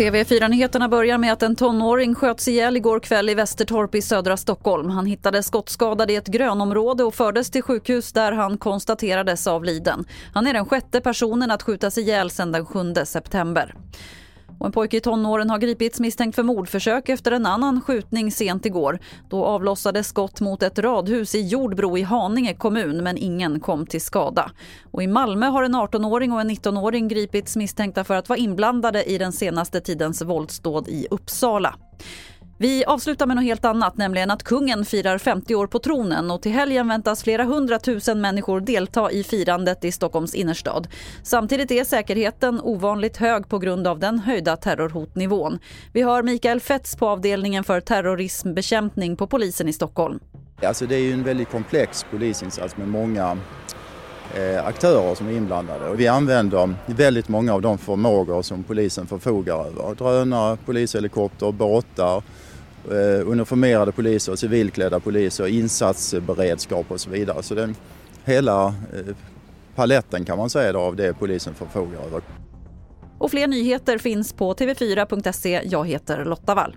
TV4-nyheterna börjar med att en tonåring sköts ihjäl igår kväll i Västertorp i södra Stockholm. Han hittades skottskadad i ett grönområde och fördes till sjukhus där han konstaterades avliden. Han är den sjätte personen att skjutas ihjäl sedan den 7 september. Och en pojke i tonåren har gripits misstänkt för mordförsök efter en annan skjutning sent igår. Då avlossades skott mot ett radhus i Jordbro i Haninge kommun men ingen kom till skada. Och I Malmö har en 18-åring och en 19-åring gripits misstänkta för att vara inblandade i den senaste tidens våldsdåd i Uppsala. Vi avslutar med något helt annat, nämligen att kungen firar 50 år på tronen och till helgen väntas flera hundratusen människor delta i firandet i Stockholms innerstad. Samtidigt är säkerheten ovanligt hög på grund av den höjda terrorhotnivån. Vi har Mikael Fetz på avdelningen för terrorismbekämpning på polisen i Stockholm. Alltså det är ju en väldigt komplex polisinsats med många eh, aktörer som är inblandade och vi använder väldigt många av de förmågor som polisen förfogar över. Drönare, polishelikopter, båtar, Eh, uniformerade poliser, civilklädda poliser, insatsberedskap och så vidare. Så den, hela eh, paletten kan man säga då, av det polisen förfogar över. Och fler nyheter finns på tv4.se. Jag heter Lotta Wall.